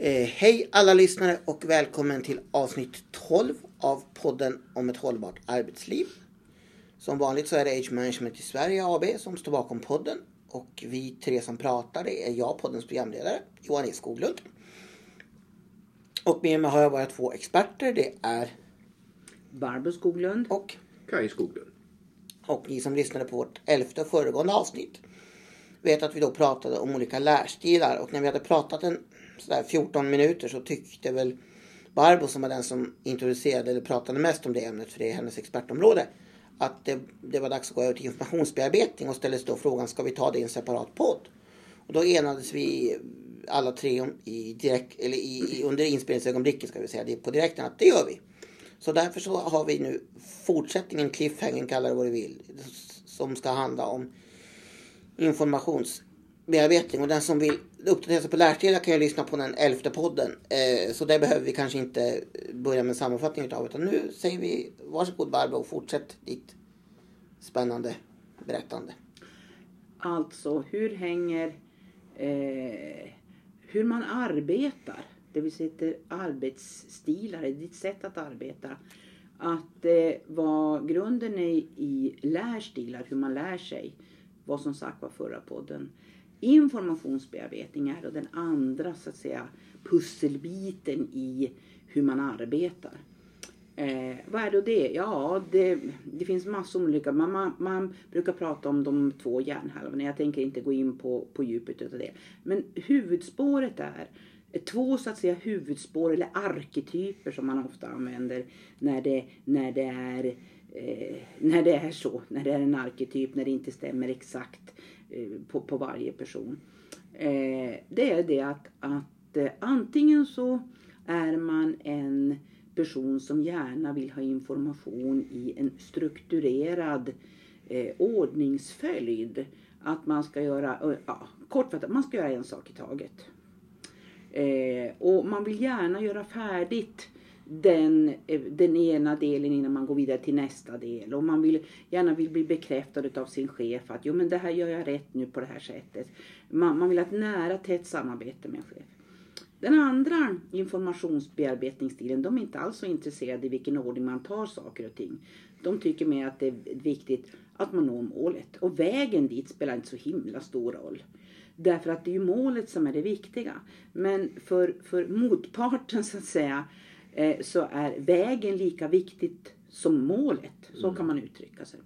Eh, hej alla lyssnare och välkommen till avsnitt 12 av podden om ett hållbart arbetsliv. Som vanligt så är det Age Management i Sverige AB som står bakom podden. Och vi tre som pratar det är jag, poddens programledare, Johan E Skoglund. Och med mig har jag våra två experter. Det är Barbro Skoglund. och, Kaj Skoglund. och ni som lyssnade på vårt elfte föregående avsnitt vet att vi då pratade om olika lärstilar och när vi hade pratat en sådär 14 minuter så tyckte väl Barbro som var den som introducerade eller pratade mest om det ämnet för det är hennes expertområde att det, det var dags att gå över till informationsbearbetning och ställdes då frågan ska vi ta det i en separat podd? Och då enades vi alla tre om, i direkt, eller i, i, under inspelningsögonblicket ska vi säga, det på direkten att det gör vi. Så därför så har vi nu fortsättningen, cliffhangern, kalla det vad du vill, som ska handla om informationsbearbetning. Och den som vill uppdatera sig på lärstilar kan ju lyssna på den elfte podden. Eh, så det behöver vi kanske inte eh, börja med en sammanfattning utav. Utan nu säger vi varsågod Barbro och fortsätt ditt spännande berättande. Alltså hur hänger eh, hur man arbetar, det vill säga arbetsstilar, ditt sätt att arbeta. Att eh, vad grunden är i lärstilar, hur man lär sig, var som sagt var förra podden. Informationsbearbetning är och den andra så att säga pusselbiten i hur man arbetar. Eh, vad är då det? Ja, det, det finns massor av olika. Man, man, man brukar prata om de två hjärnhalvorna. Jag tänker inte gå in på, på djupet av det. Men huvudspåret är två så att säga huvudspår eller arketyper som man ofta använder när det, när det är eh, när det är så, när det är en arketyp, när det inte stämmer exakt eh, på, på varje person. Eh, det är det att, att eh, antingen så är man en person som gärna vill ha information i en strukturerad eh, ordningsföljd. Att man ska göra, eh, ja, kortfattat, man ska göra en sak i taget. Eh, och man vill gärna göra färdigt den, eh, den ena delen innan man går vidare till nästa del. Och man vill gärna vill bli bekräftad av sin chef att jo men det här gör jag rätt nu på det här sättet. Man, man vill ha ett nära tätt samarbete med en chef. Den andra informationsbearbetningsstilen, de är inte alls så intresserade i vilken ordning man tar saker och ting. De tycker mer att det är viktigt att man når målet. Och vägen dit spelar inte så himla stor roll. Därför att det är ju målet som är det viktiga. Men för, för motparten så att säga så är vägen lika viktigt som målet. Så kan man uttrycka sig.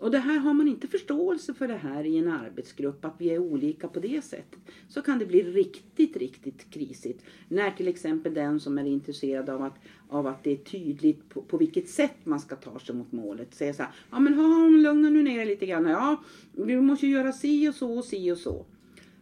Och det här har man inte förståelse för det här i en arbetsgrupp, att vi är olika på det sättet, så kan det bli riktigt, riktigt krisigt. När till exempel den som är intresserad av att, av att det är tydligt på, på vilket sätt man ska ta sig mot målet säger så här, ja men ha, lugna nu ner lite grann, ja, du måste ju göra si och så och si och så.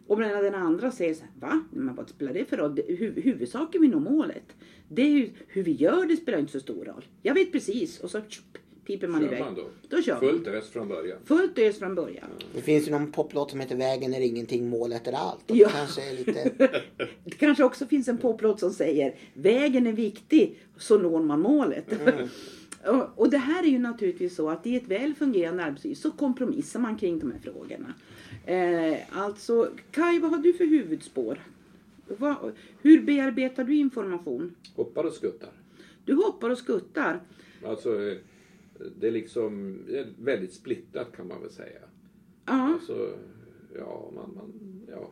Och medan den andra säger så här, va? Men vad spelar det för roll? Hu huvudsaken vi når målet. Det är ju hur vi gör det spelar inte så stor roll. Jag vet precis. Och så tjup, piper man Kör iväg. man då? Då kör Fullt man. ös från början. Fullt ös från början. Det finns ju någon poplåt som heter Vägen är ingenting, målet är allt. Och Ja. Det kanske är lite... Det kanske också finns en poplåt som säger vägen är viktig så når man målet. Och, och det här är ju naturligtvis så att i ett väl fungerande arbetsliv så kompromissar man kring de här frågorna. Eh, alltså, Kai, vad har du för huvudspår? Vad, hur bearbetar du information? Hoppar och skuttar. Du hoppar och skuttar. Alltså, eh, det är liksom det är väldigt splittat kan man väl säga. Ja. Alltså, ja, man, man, ja.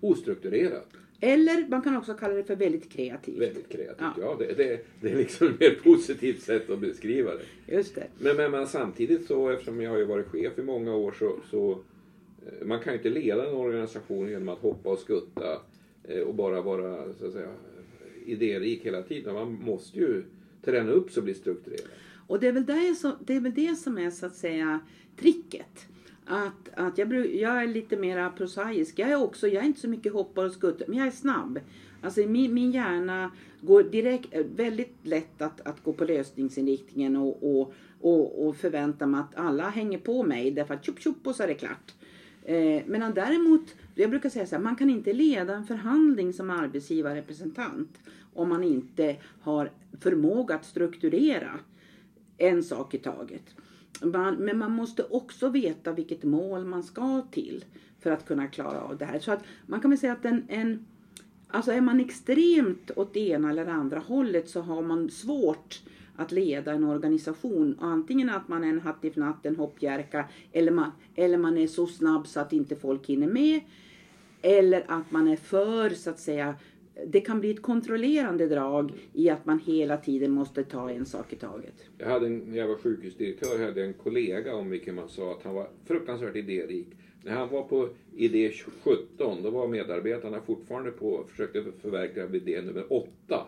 Ostrukturerat. Eller man kan också kalla det för väldigt kreativt. Väldigt kreativt. Ja. Ja, det, det, det är liksom ett mer positivt sätt att beskriva det. Just det. Men, men, men samtidigt så, eftersom jag har ju varit chef i många år så, så eh, man kan ju inte leda en organisation genom att hoppa och skutta eh, och bara vara så att säga, idérik hela tiden. Man måste ju träna upp sig och bli strukturerad. Och det är, väl det, som, det är väl det som är så att säga tricket. Att, att jag, jag är lite mer prosaisk. Jag är också, jag är inte så mycket hoppar och skuttar, men jag är snabb. Alltså min, min hjärna går direkt, eh, väldigt lätt att, att gå på lösningsinriktningen och, och, och, och förvänta mig att alla hänger på mig därför att tjopp tjopp och så är det klart. Eh, medan däremot, jag brukar säga så här, man kan inte leda en förhandling som arbetsgivarrepresentant om man inte har förmåga att strukturera en sak i taget. Man, men man måste också veta vilket mål man ska till för att kunna klara av det här. Så att man kan väl säga att en, en Alltså är man extremt åt det ena eller andra hållet så har man svårt att leda en organisation. Antingen att man är en hattifnatt, en hoppjerka eller man, eller man är så snabb så att inte folk hinner med. Eller att man är för, så att säga, det kan bli ett kontrollerande drag i att man hela tiden måste ta en sak i taget. Jag hade en, när jag var sjukhusdirektör hade jag en kollega om vilken man sa att han var fruktansvärt idérik. När han var på idé 17 då var medarbetarna fortfarande på och försökte förverkliga idé nummer 8.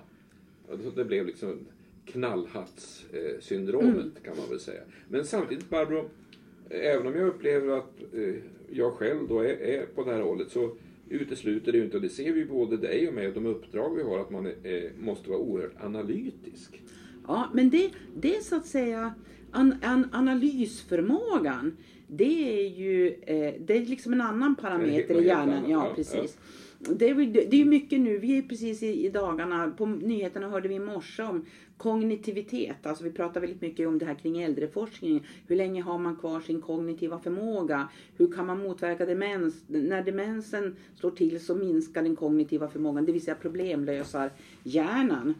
Så det blev liksom knallhattssyndromet mm. kan man väl säga. Men samtidigt Barbro, även om jag upplever att eh, jag själv då är, är på det här hållet så utesluter det ju inte, och det ser vi både dig och mig och de uppdrag vi har, att man är, måste vara oerhört analytisk. Ja, men det, det är så att säga an, an, analysförmågan. Det är ju eh, det är liksom en annan parameter i hjärnan. Ja, precis. Ja det, är, det är mycket nu, vi är precis i, i, dagarna, på nyheterna hörde vi i morse om kognitivitet. Alltså vi pratar väldigt mycket om det här kring äldreforskning. Hur länge har man kvar sin kognitiva förmåga? Hur kan man motverka demens? När demensen slår till så minskar den kognitiva förmågan, det vill säga problemlösar hjärnan.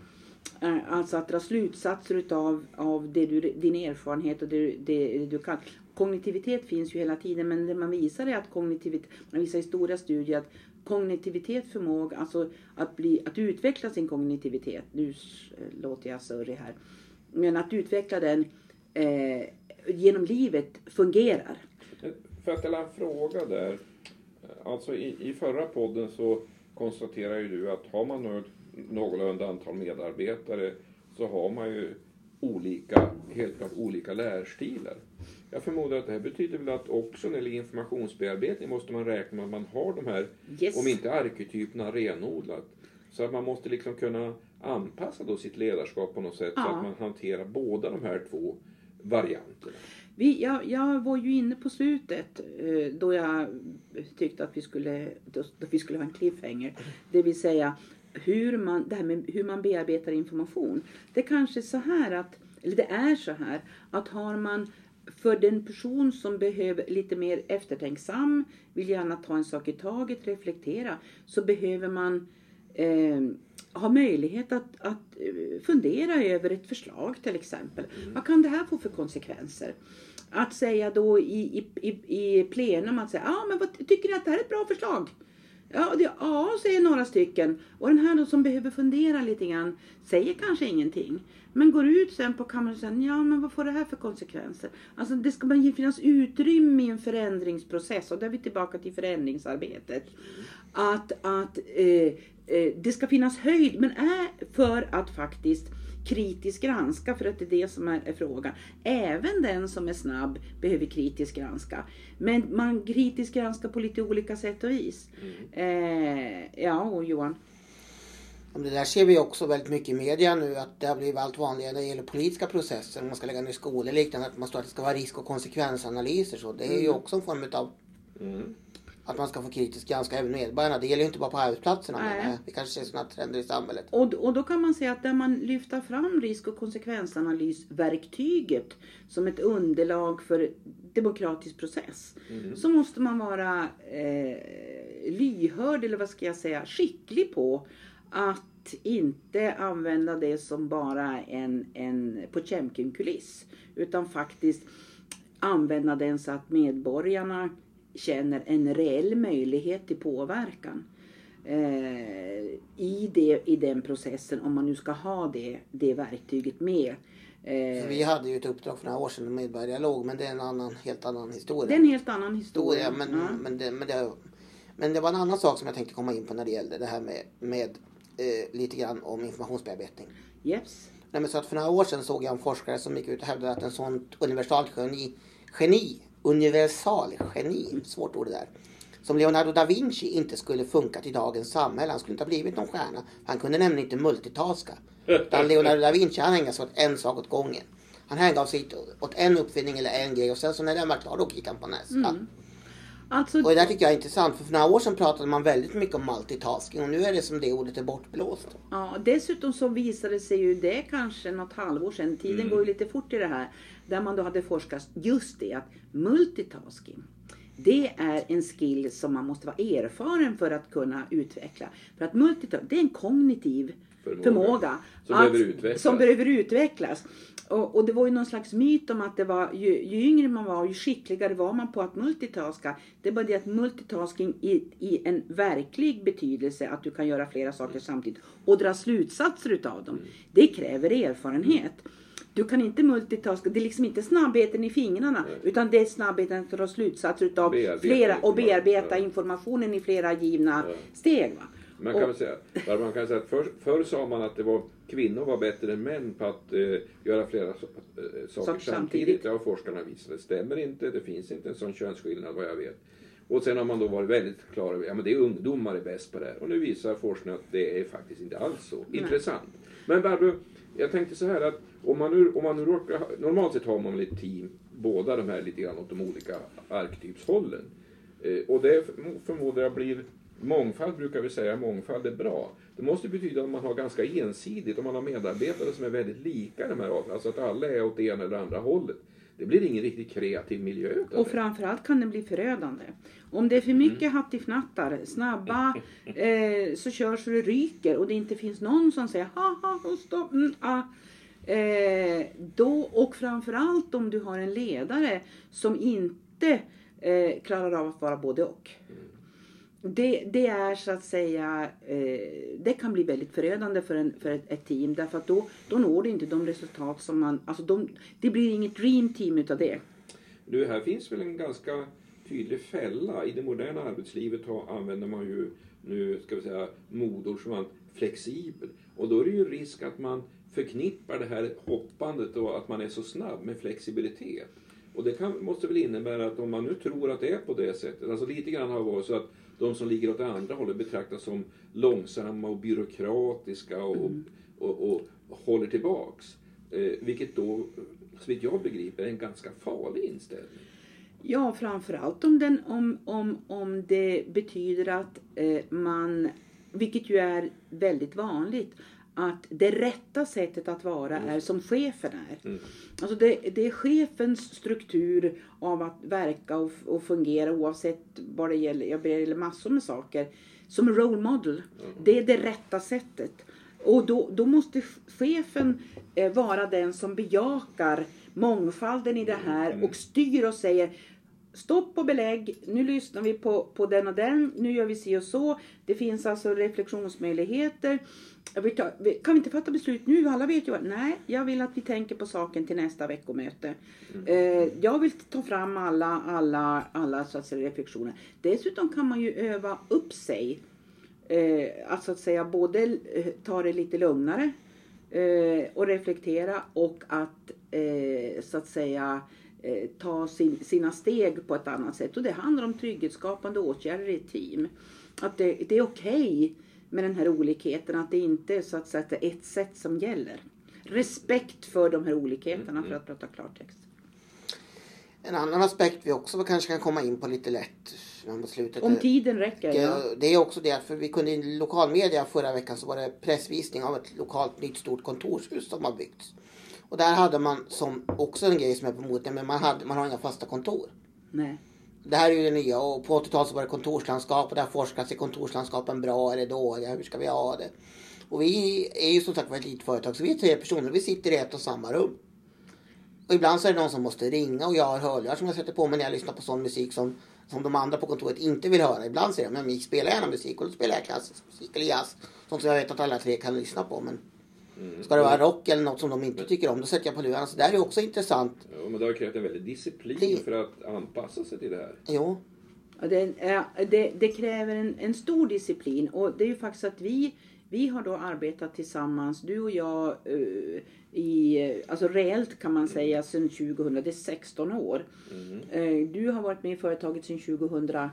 Eh, alltså att dra slutsatser utav av det du, din erfarenhet och det, det, det du kan. Kognitivitet finns ju hela tiden men det man visar är att kognitivitet, man visar i stora studier att kognitivitet förmåga, alltså att, bli, att utveckla sin kognitivitet. Nu eh, låter jag surrig här. Men att utveckla den eh, genom livet fungerar. Eh, får jag ställa en fråga där? Eh, alltså i, i förra podden så konstaterar ju du att har man något någorlunda antal medarbetare så har man ju olika, helt klart olika lärstilar. Jag förmodar att det här betyder väl att också när det gäller informationsbearbetning måste man räkna med att man har de här, yes. om inte arketyperna renodlat. Så att man måste liksom kunna anpassa då sitt ledarskap på något sätt ja. så att man hanterar båda de här två varianterna. Vi, jag, jag var ju inne på slutet eh, då jag tyckte att vi skulle, då, då vi skulle ha en cliffhanger. Det vill säga hur man, det här med hur man bearbetar information. Det är kanske så här att, eller det är så här att har man för den person som behöver lite mer eftertänksam, vill gärna ta en sak i taget, reflektera, så behöver man eh, ha möjlighet att, att eh, fundera över ett förslag till exempel. Mm. Vad kan det här få för konsekvenser? Att säga då i, i, i, i plenum att säga, ja ah, men vad, tycker ni att det här är ett bra förslag? Ja, det, ja, säger några stycken. Och den här då som behöver fundera lite grann säger kanske ingenting. Men går ut sen på kammaren och säger, ja men vad får det här för konsekvenser? Alltså det ska bara finnas utrymme i en förändringsprocess och där är vi tillbaka till förändringsarbetet. Att, att eh, eh, det ska finnas höjd, men är för att faktiskt kritiskt granska, för att det är det som är, är frågan. Även den som är snabb behöver kritiskt granska. Men man kritiskt granskar på lite olika sätt och vis. Mm. Eh, ja, och Johan? Det där ser vi också väldigt mycket i media nu att det har blivit allt vanligare när det gäller politiska processer. Om man ska lägga ner skolor liknande att man står att det ska vara risk och konsekvensanalyser. Så det är mm. ju också en form av mm att man ska få kritiskt granska även medborgarna. Det gäller ju inte bara på arbetsplatserna men vi kanske ser sådana trender i samhället. Och, och då kan man säga att där man lyfter fram risk och konsekvensanalysverktyget som ett underlag för demokratisk process. Mm. Så måste man vara eh, lyhörd eller vad ska jag säga skicklig på att inte använda det som bara en, en Potemkin-kuliss. Utan faktiskt använda den så att medborgarna känner en reell möjlighet till påverkan eh, i, det, i den processen om man nu ska ha det, det verktyget med. Eh, vi hade ju ett uppdrag för några år sedan med medborgardialog men det är en annan, helt annan historia. Det är en helt annan historia. men, ja. men, det, men, det, men det var en annan sak som jag tänkte komma in på när det gällde det här med, med eh, lite grann om informationsbearbetning. Yes. Nej, men så att för några år sedan såg jag en forskare som gick ut och hävdade att en sån universalgeni geni universalgeni, svårt ord det där. Som Leonardo da Vinci inte skulle funkat i dagens samhälle. Han skulle inte ha blivit någon stjärna. Han kunde nämligen inte multitaska. Utan Leonardo da Vinci han ägnade sig åt en sak åt gången. Han hängav sig åt en uppfinning eller en grej och sen så när den var klar då gick han på nästa. Mm. Alltså... Och det där tycker jag är intressant för för några år sedan pratade man väldigt mycket om multitasking och nu är det som det ordet är bortblåst. Ja, dessutom så visade sig ju det kanske något halvår sedan, tiden mm. går ju lite fort i det här, där man då hade forskat just det att multitasking Det är en skill som man måste vara erfaren för att kunna utveckla. För att multitask, det är en kognitiv Förmåga. förmåga. Som att, behöver utvecklas. Som behöver utvecklas. Och, och det var ju någon slags myt om att det var, ju, ju yngre man var, ju skickligare var man på att multitaska. Det är bara det att multitasking i, i en verklig betydelse, att du kan göra flera saker samtidigt och dra slutsatser utav dem. Det kräver erfarenhet. Du kan inte multitaska, det är liksom inte snabbheten i fingrarna utan det är snabbheten att dra slutsatser utav Bearbeta flera och bearbeta ja. informationen i flera givna Ja. steg. Va? Man Och- kan, väl säga, man kan säga att förr, förr sa man att det var, kvinnor var bättre än män på att eh, göra flera so- eh, saker samtidigt. samtidigt. Det har forskarna visat. Det stämmer inte. Det finns inte en sån könsskillnad vad jag vet. Och sen har man då varit väldigt klar över att ja, det är ungdomar är bäst på det här. Och nu visar forskningen att det är faktiskt inte alls så. Intressant. Men Barbro, jag tänkte så här att om man nu, om man nu råkar, normalt sett har man väl ett team, båda de här lite grann åt de olika arktypshållen. Eh, och det förmodar jag blir Mångfald brukar vi säga, mångfald är bra. Det måste betyda att man har ganska ensidigt, om man har medarbetare som är väldigt lika de här arterna, alltså att alla är åt det ena eller andra hållet. Det blir ingen riktigt kreativ miljö utav Och framförallt kan det bli förödande. Om det är för mycket hattifnattar, snabba, eh, så kör så det ryker och det inte finns någon som säger ha ha, stopp, mm, ah. Eh, då, Och framförallt om du har en ledare som inte eh, klarar av att vara både och. Det, det är så att säga, eh, det kan bli väldigt förödande för, en, för ett, ett team därför att då, då når du inte de resultat som man, alltså de, det blir inget dream team utav det. Du, här finns väl en ganska tydlig fälla. I det moderna arbetslivet har, använder man ju nu, ska vi säga, modord som man flexibel. Och då är det ju risk att man förknippar det här hoppandet och att man är så snabb med flexibilitet. Och det kan, måste väl innebära att om man nu tror att det är på det sättet, alltså lite grann har varit så att de som ligger åt andra hållet betraktas som långsamma och byråkratiska och, och, och, håller tillbaks. Eh, vilket då, så vitt jag begriper, är en ganska farlig inställning. Ja, framförallt om, den, om, om, om det betyder att eh, man, vilket ju är väldigt vanligt, att det rätta sättet att vara är som chefen är. Mm. Alltså det, det är chefens struktur av att verka och, och fungera oavsett vad det gäller, jag gäller massor med saker, som role model. Det är det rätta sättet. Och då, då måste chefen eh, vara den som bejakar mångfalden i det här och styr och säger Stopp och belägg, nu lyssnar vi på, på den och den, nu gör vi si och så. Det finns alltså reflektionsmöjligheter. Vi- kan vi inte fatta beslut nu? Alla vet ju vad. Nej, jag vill att vi tänker på saken till nästa veckomöte. Eh, jag vill ta fram alla, alla, alla så att säga, reflektioner. Dessutom kan man ju öva upp sig. Eh, att så att säga både eh, ta det lite lugnare eh, och reflektera och att så att säga eh, ta sin, sina steg på ett annat sätt. Och det handlar om trygghetsskapande åtgärder i team. Att det, det är okej med den här olikheten, att det inte är så att säga att det är ett sätt som gäller. Respekt för de här olikheterna för att prata klartext. En annan aspekt vi också kanske kan komma in på lite lätt slutet. Om tiden räcker, ja. Det, det är också det, för vi kunde i lokalmedia förra veckan så var det pressvisning av ett lokalt nytt stort kontorshus som har byggts. Och där hade man som också en grej som är på modet, men man, hade, man har inga fasta kontor. Nej. Det här är ju det nya och på 80-talet så var det kontorslandskap och där forskas i kontorslandskapen bra eller dåliga, hur ska vi ha det? Och vi är ju som sagt var ett litet företag så vi är tre personer, vi sitter i ett och samma rum. Och ibland så är det någon som måste ringa och jag har hörlurar som jag sätter på mig när jag lyssnar på sån musik som, som de andra på kontoret inte vill höra. Ibland säger de, men Mik spelar gärna musik och då spelar jag klassisk musik eller jazz. Sånt som jag vet att alla tre kan lyssna på. Men ska det vara rock eller något som de inte tycker om, då sätter jag på lurarna. Så det här är också intressant. Ja, men det har krävt en väldig disciplin Det- för att anpassa sig till det här. Jo, Ja, det, det, det kräver en, en stor disciplin och det är ju faktiskt att vi, vi har då arbetat tillsammans, du och jag, eh, i, alltså reellt kan man säga sedan 2000, det är 16 år. Eh, du har varit med i företaget sedan 2004,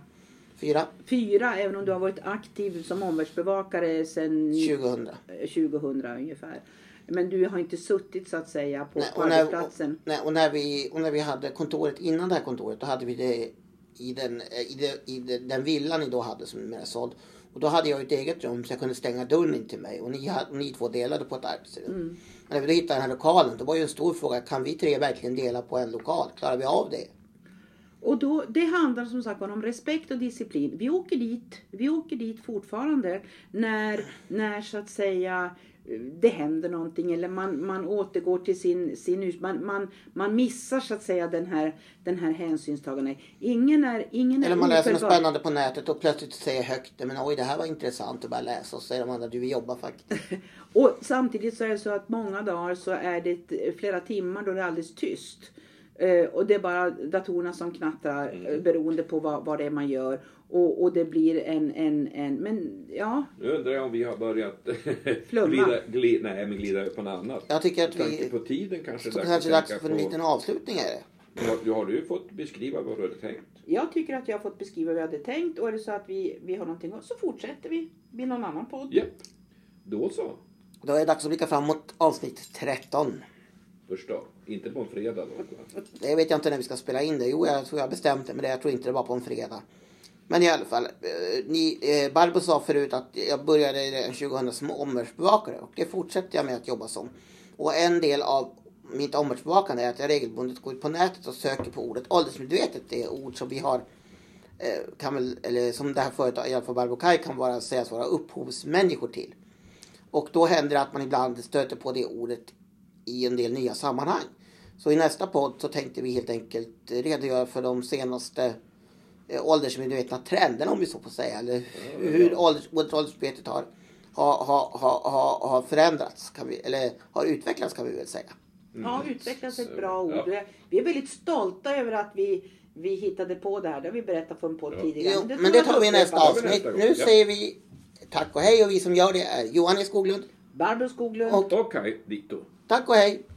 fyra, även om du har varit aktiv som omvärldsbevakare sedan 2000. eh, 2000 ungefär. Men du har inte suttit så att säga på, Nej, och, när, och, arbetsplatsen. nej, och, när vi, och när vi hade kontoret innan det här kontoret då hade vi det i den, i det, i det, den villan ni då hade som numera är såld. Och då hade jag ett eget rum så jag kunde stänga dörren in till mig och ni, hade, ni två delade på ett arbetsrum. Mm. Men när vi då hittade den här lokalen då var ju en stor fråga, kan vi tre verkligen dela på en lokal? Klarar vi av det? Och då, det handlar som sagt om respekt och disciplin. Vi åker dit, vi åker dit fortfarande när, när så att säga det händer någonting eller man, man återgår till sin, sin man, man, man missar så att säga den här, den här hänsynstagande. Ingen är, ingen Eller är man läser något spännande på nätet och plötsligt säger högt men oj det här var intressant att bara läsa och så säger de andra du jobbar faktiskt. Och samtidigt så är det så att många dagar så är det flera timmar då det är alldeles tyst. Eh, och det är bara datorerna som knattrar Mm. eh, beroende på vad, vad det är man gör. Och, och det blir en, en, en, men ja, Nu undrar jag om vi har börjat glida, glida, nej, men glida på något annat. Jag tycker att vi på tiden kanske så dags kanske att dags för en liten avslutning är det. Har, du- har du fått beskriva vad du hade tänkt? jag tycker att jag har fått beskriva vad vi hade tänkt. Och är det så att vi, vi har någonting så fortsätter vi vid någon annan podd. Japp. Då så. Då är det dags att blicka fram mot avsnitt 13 första. Inte på en fredag då. Det vet jag inte när vi ska spela in det. Jo, jag tror jag har bestämt det, men jag tror inte det var på en fredag. Men i alla fall, eh, ni, eh, Barbro sa förut att jag började redan 2000 som omvärldsbevakare och det fortsätter jag med att jobba som. Och en del av mitt omvärldsbevakande är att jag regelbundet går ut på nätet och söker på ordet åldersmedvetet. Det är ord som vi har, eh, kan väl, eller som det här företaget, i alla fall Barbro Kaj kan vara, sägas vara upphovsmänniskor till. Och då händer det att man ibland stöter på det ordet i en del nya sammanhang. Så i nästa podd så tänkte vi helt enkelt redogöra för de senaste eh, åldersmedvetna trenderna om vi så får säga. Eller hur ålders, åldersmedvetet har, har, har, har, förändrats, kan vi, eller har utvecklats kan vi väl säga. Ja, utvecklas ett Så, bra ord. ja. Vi är väldigt stolta över att vi, vi hittade på det här. Det har vi berättat på en podd Ja. tidigare. Jo, men det tar vi i nästa avsnitt. Nu ja. säger vi tack och hej och vi som gör det är Johan E Skoglund. Barbro Skoglund. Och- Okej, dito. Tack och hej!